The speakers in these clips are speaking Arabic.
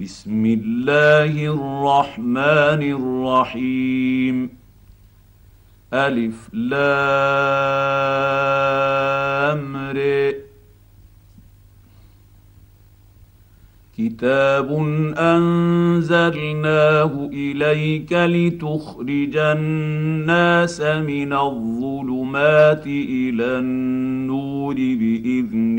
بسم الله الرحمن الرحيم. ألف لام رئ كتاب أنزلناه إليك لتخرج الناس من الظلمات إلى النور بإذن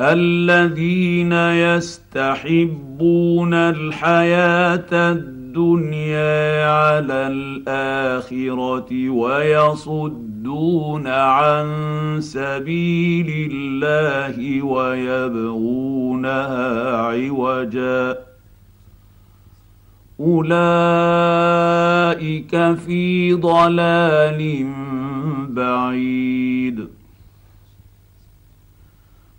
الذين يستحبون الحياة الدنيا على الآخرة ويصدون عن سبيل الله ويبغونها عوجا. أولئك في ضلال بعيد.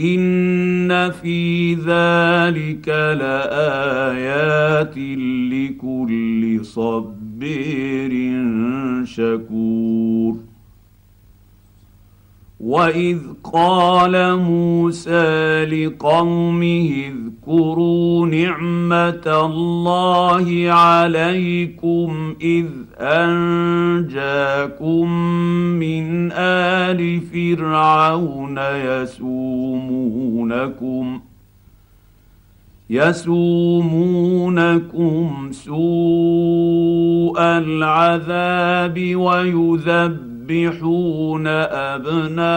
ان في ذلك لايات لكل صبير شكور واذ قال موسى لقومه اذكروا نعمه الله عليكم اذ انجاكم من ال فرعون يسومونكم يسومونكم سوء العذاب ويذبون يذبحون ابناءكم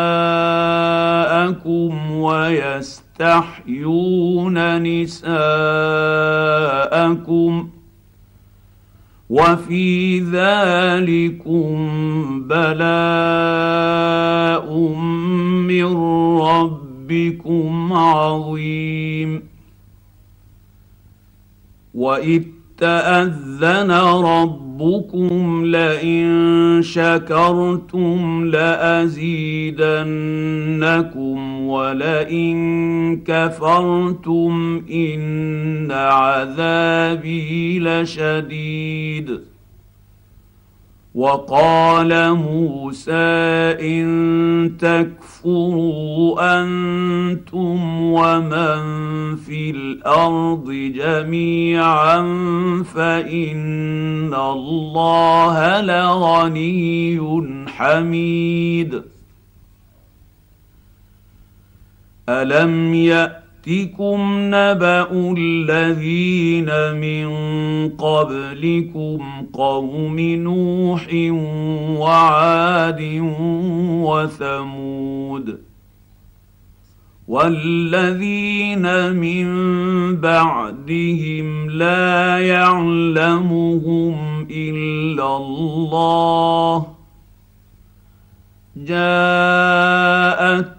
ويستحيون نساءكم وفي ذلكم بلاء من ربكم عظيم. وإذ تأذن ربكم ربكم لئن شكرتم لأزيدنكم ولئن كفرتم إن عذابي لشديد. وقال موسى إن تكفروا أنتم ومن في الأرض جميعا فإن الله لغني حميد. ألم يأت ياتكم نبأ الذين من قبلكم قوم نوح وعاد وثمود والذين من بعدهم لا يعلمهم إلا الله جاءت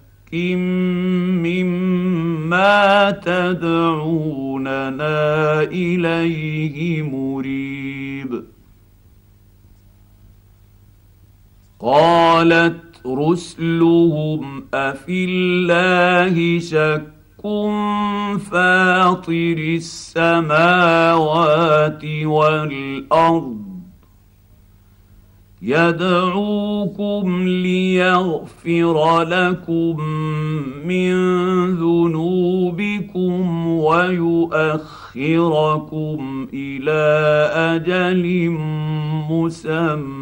مما تدعوننا اليه مريب قالت رسلهم افي الله شك فاطر السماوات والارض يدعوكم ليغفر لكم من ذنوبكم ويؤخركم إلى أجل مسمى.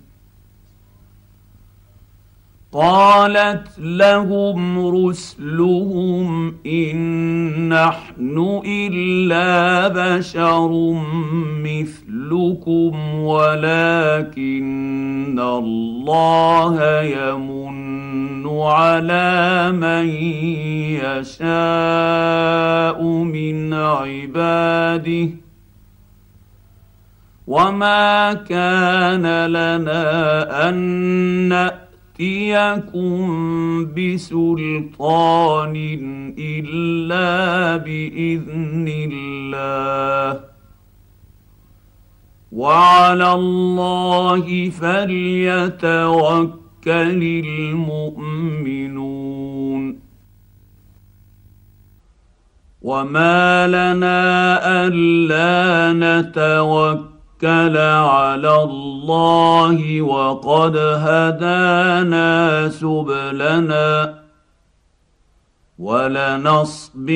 قالت لهم رسلهم إن نحن إلا بشر مثلكم ولكن الله يمن على من يشاء من عباده وما كان لنا أن نأتي يأتيكم بسلطان إلا بإذن الله. وعلى الله فليتوكل المؤمنون. وما لنا ألا نتوكل توكل على الله وقد هدانا سبلنا ولنصبرن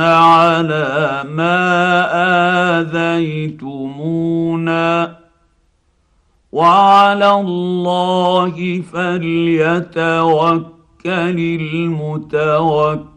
على ما آذيتمونا وعلى الله فليتوكل المتوكلون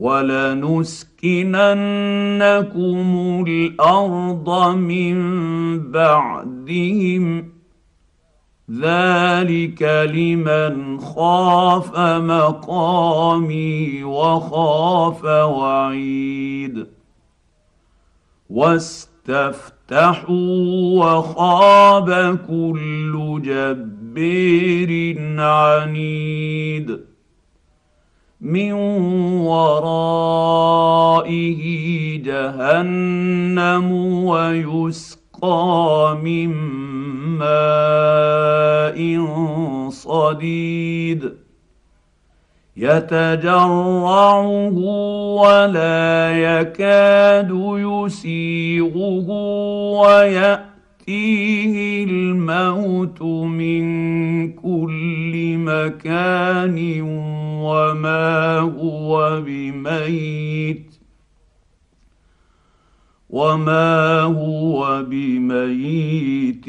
ولنسكننكم الأرض من بعدهم. ذلك لمن خاف مقامي وخاف وعيد. واستفتحوا وخاب كل جبير عنيد. من ورائه جهنم ويسقى من ماء صديد يتجرعه ولا يكاد يسيغه ويأتي ياتيه الموت من كل مكان وما هو بميت وما هو بميت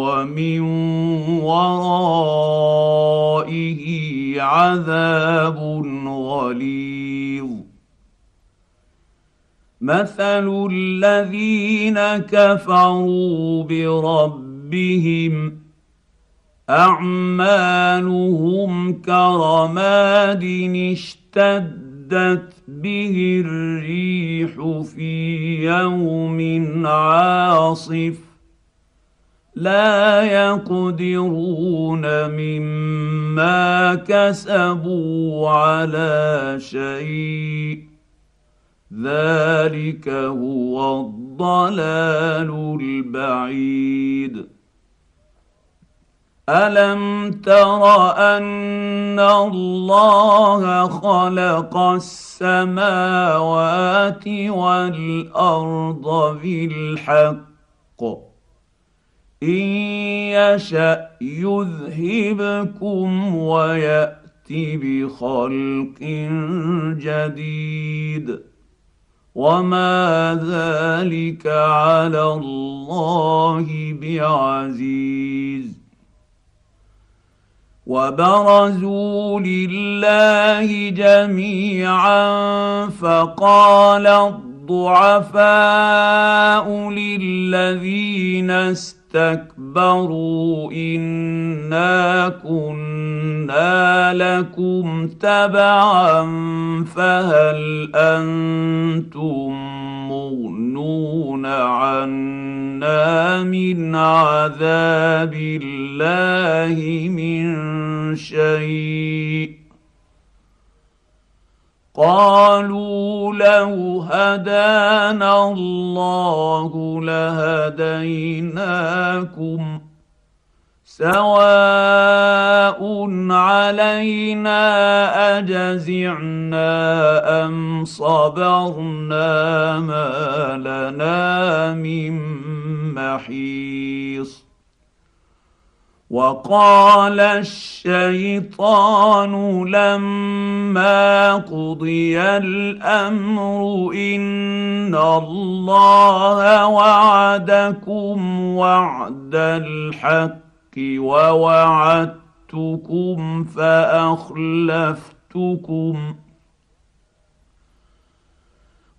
ومن ورائه عذاب غليظ مثل الذين كفروا بربهم اعمالهم كرماد اشتدت به الريح في يوم عاصف لا يقدرون مما كسبوا على شيء ذلك هو الضلال البعيد. ألم تر أن الله خلق السماوات والأرض بالحق؟ إن يشأ يذهبكم ويات بخلق جديد. وما ذلك على الله بعزيز. وبرزوا لله جميعا فقال الضعفاء للذين استكبروا إنا كنا لكم تبعا فهل أنتم مغنون عنا من عذاب الله من شيء؟ قالوا لو هدانا الله لهديناكم سواء علينا أجزعنا أم صبرنا ما لنا من محيص وقال الشيطان لما قضي الأمر إن الله وعدكم وعد الحق ووعدتكم فأخلفتكم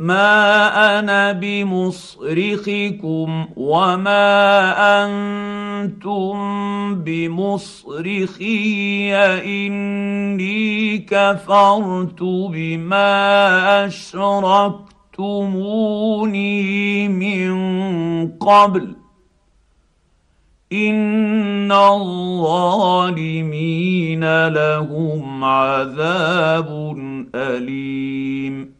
ما أنا بمصرخكم وما أنتم بمصرخي اني كفرت بما اشركتموني من قبل ان الظالمين لهم عذاب اليم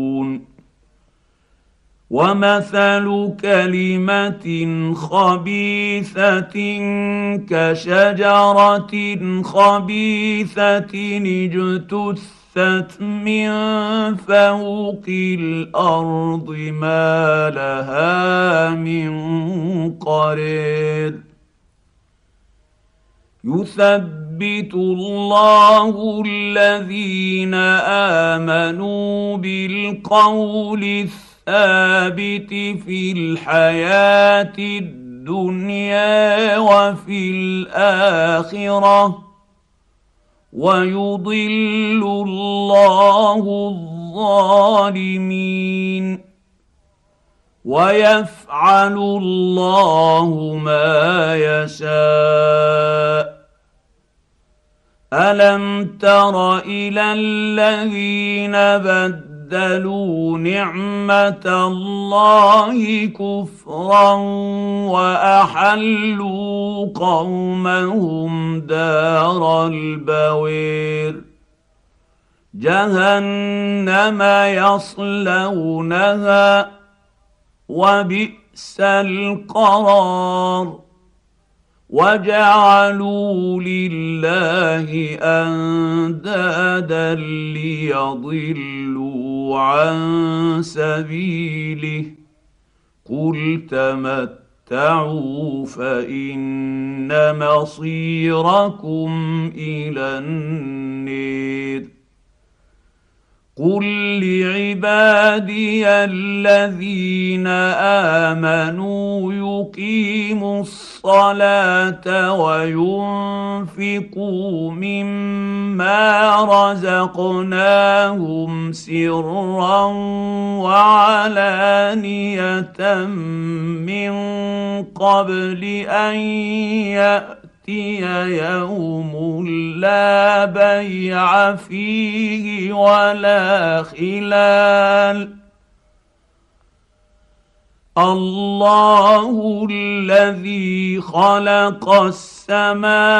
ومثل كلمه خبيثه كشجره خبيثه اجتثت من فوق الأرض ما لها من قرير يثبت الله الذين امنوا بالقول الثابت في الحياة الدنيا وفي الآخرة. ويضل الله الظالمين. ويفعل الله ما يشاء. ألم تر إلى الذين بدلوا نعمة الله كفرا وأحلوا قومهم دار البوير. جهنم يصلونها وبئس القرار. وجعلوا لله أندادا ليضلوا عن سبيله قل تمتعوا فإن مصيركم إلى النير قل لعبادي الذين امنوا يقيموا الصلاه وينفقوا مما رزقناهم سرا وعلانيه من قبل ان ياتي ياتي يوم لا بيع فيه ولا خلال. الله الذي خلق السماوات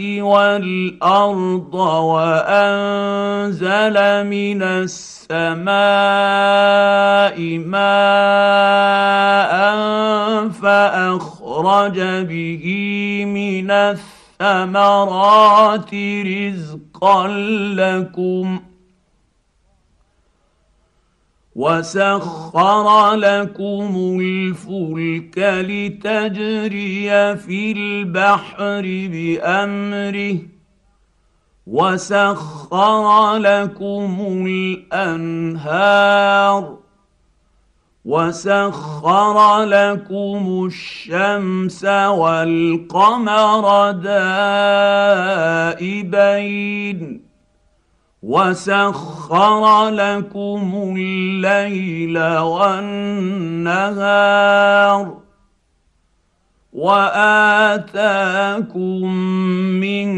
والأرض وأنزل من السماء ماء فاخرج به من الثمرات رزقا لكم وسخر لكم الفلك لتجري في البحر بأمره وسخر لكم الأنهار وسخر لكم الشمس والقمر دائبين وسخر لكم الليل والنهار واتاكم من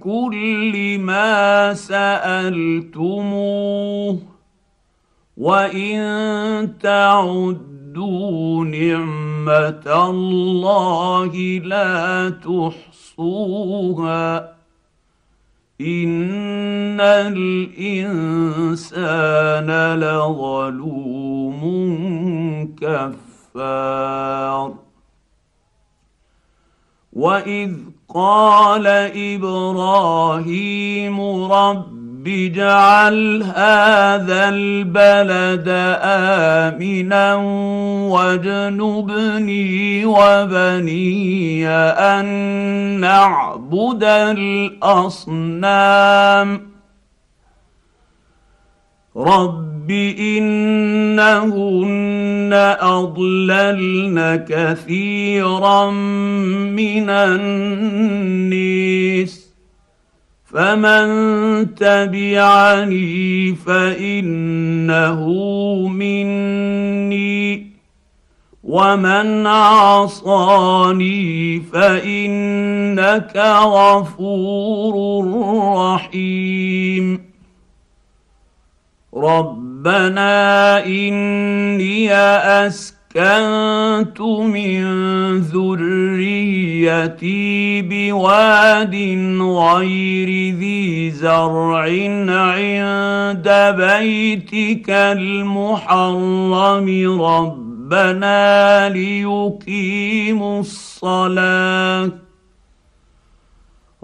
كل ما سالتموه وان تعدوا نعمه الله لا تحصوها ان الانسان لظلوم كفار واذ قال إبراهيم رب اجعل هذا البلد امنا واجنبني وبني ان نعبد الاصنام رب انهن اضللن كثيرا من الناس فمن تبعني فانه مني ومن عصاني فانك غفور رحيم ربنا اني اسكت اسكنت من ذريتي بواد غير ذي زرع عند بيتك المحرم. ربنا ليقيموا الصلاة.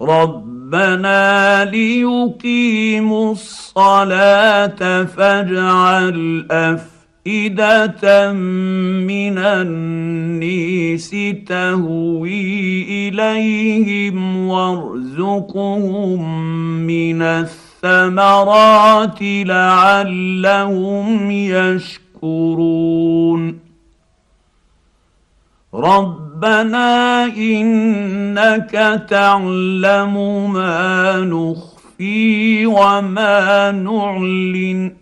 ربنا ليقيموا الصلاة فاجعل افئده أفئدة من النيس تهوي إليهم وارزقهم من الثمرات لعلهم يشكرون. ربنا إنك تعلم ما نخفي وما نعلن.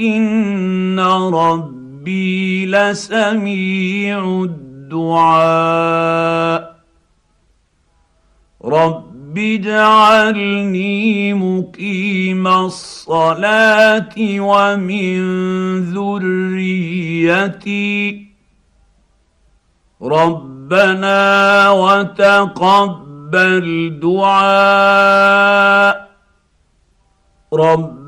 ان ربي لسميع الدعاء رب اجعلني مقيم الصلاه ومن ذريتي ربنا وتقبل دعاء رب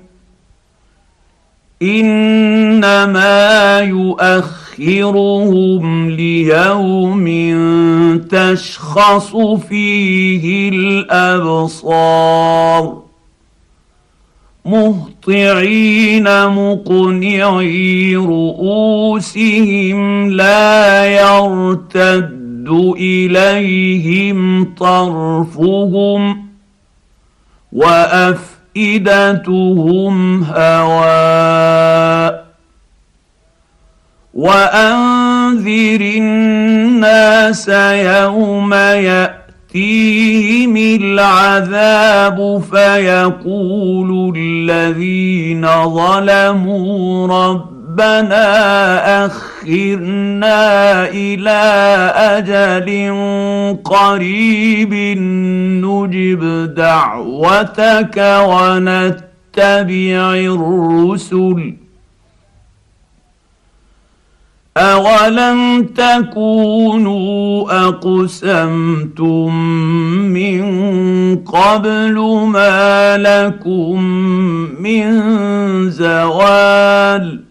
إنما يؤخرهم ليوم تشخص فيه الأبصار. مهطعين مقنعي رؤوسهم لا يرتد إليهم طرفهم وأف افئدتهم هواء. وأنذر الناس يوم يأتيهم العذاب فيقول الذين ظلموا رب ربنا أخرنا إلى أجل قريب نجب دعوتك ونتبع الرسل. أولم تكونوا أقسمتم من قبل ما لكم من زوال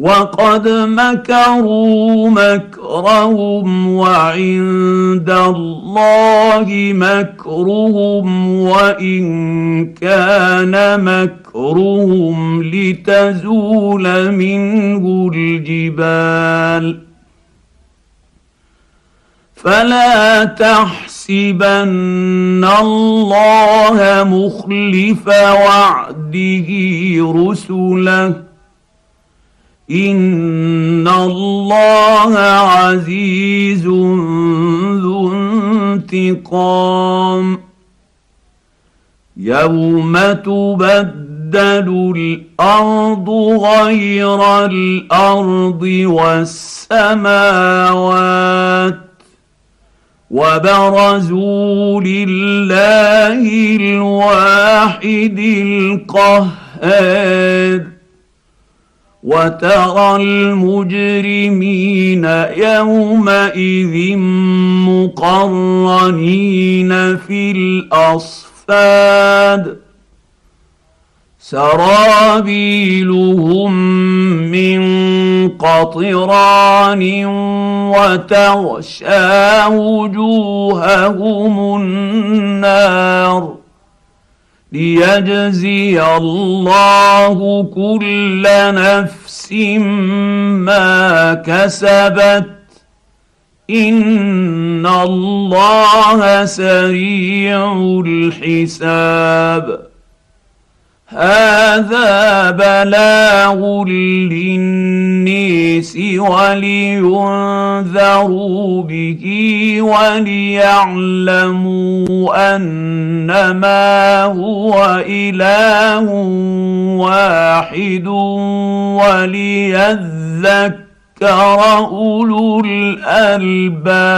وقد مكروا مكرهم وعند الله مكرهم وإن كان مكرهم لتزول منه الجبال فلا تحسبن الله مخلف وعده رسله ان الله عزيز ذو انتقام يوم تبدل الأرض غير الأرض والسماوات وبرزوا لله الواحد القهار وترى المجرمين يومئذ مقرنين في الأصفاد. سرابيلهم من قطران وتغشى وجوههم النار. ليجزي الله كل نفس ما كسبت. إن الله سريع الحساب. هذا بلاغ للنيس ولينذروا به وليعلموا انما هو إله واحد وليذكر أولو الألباب.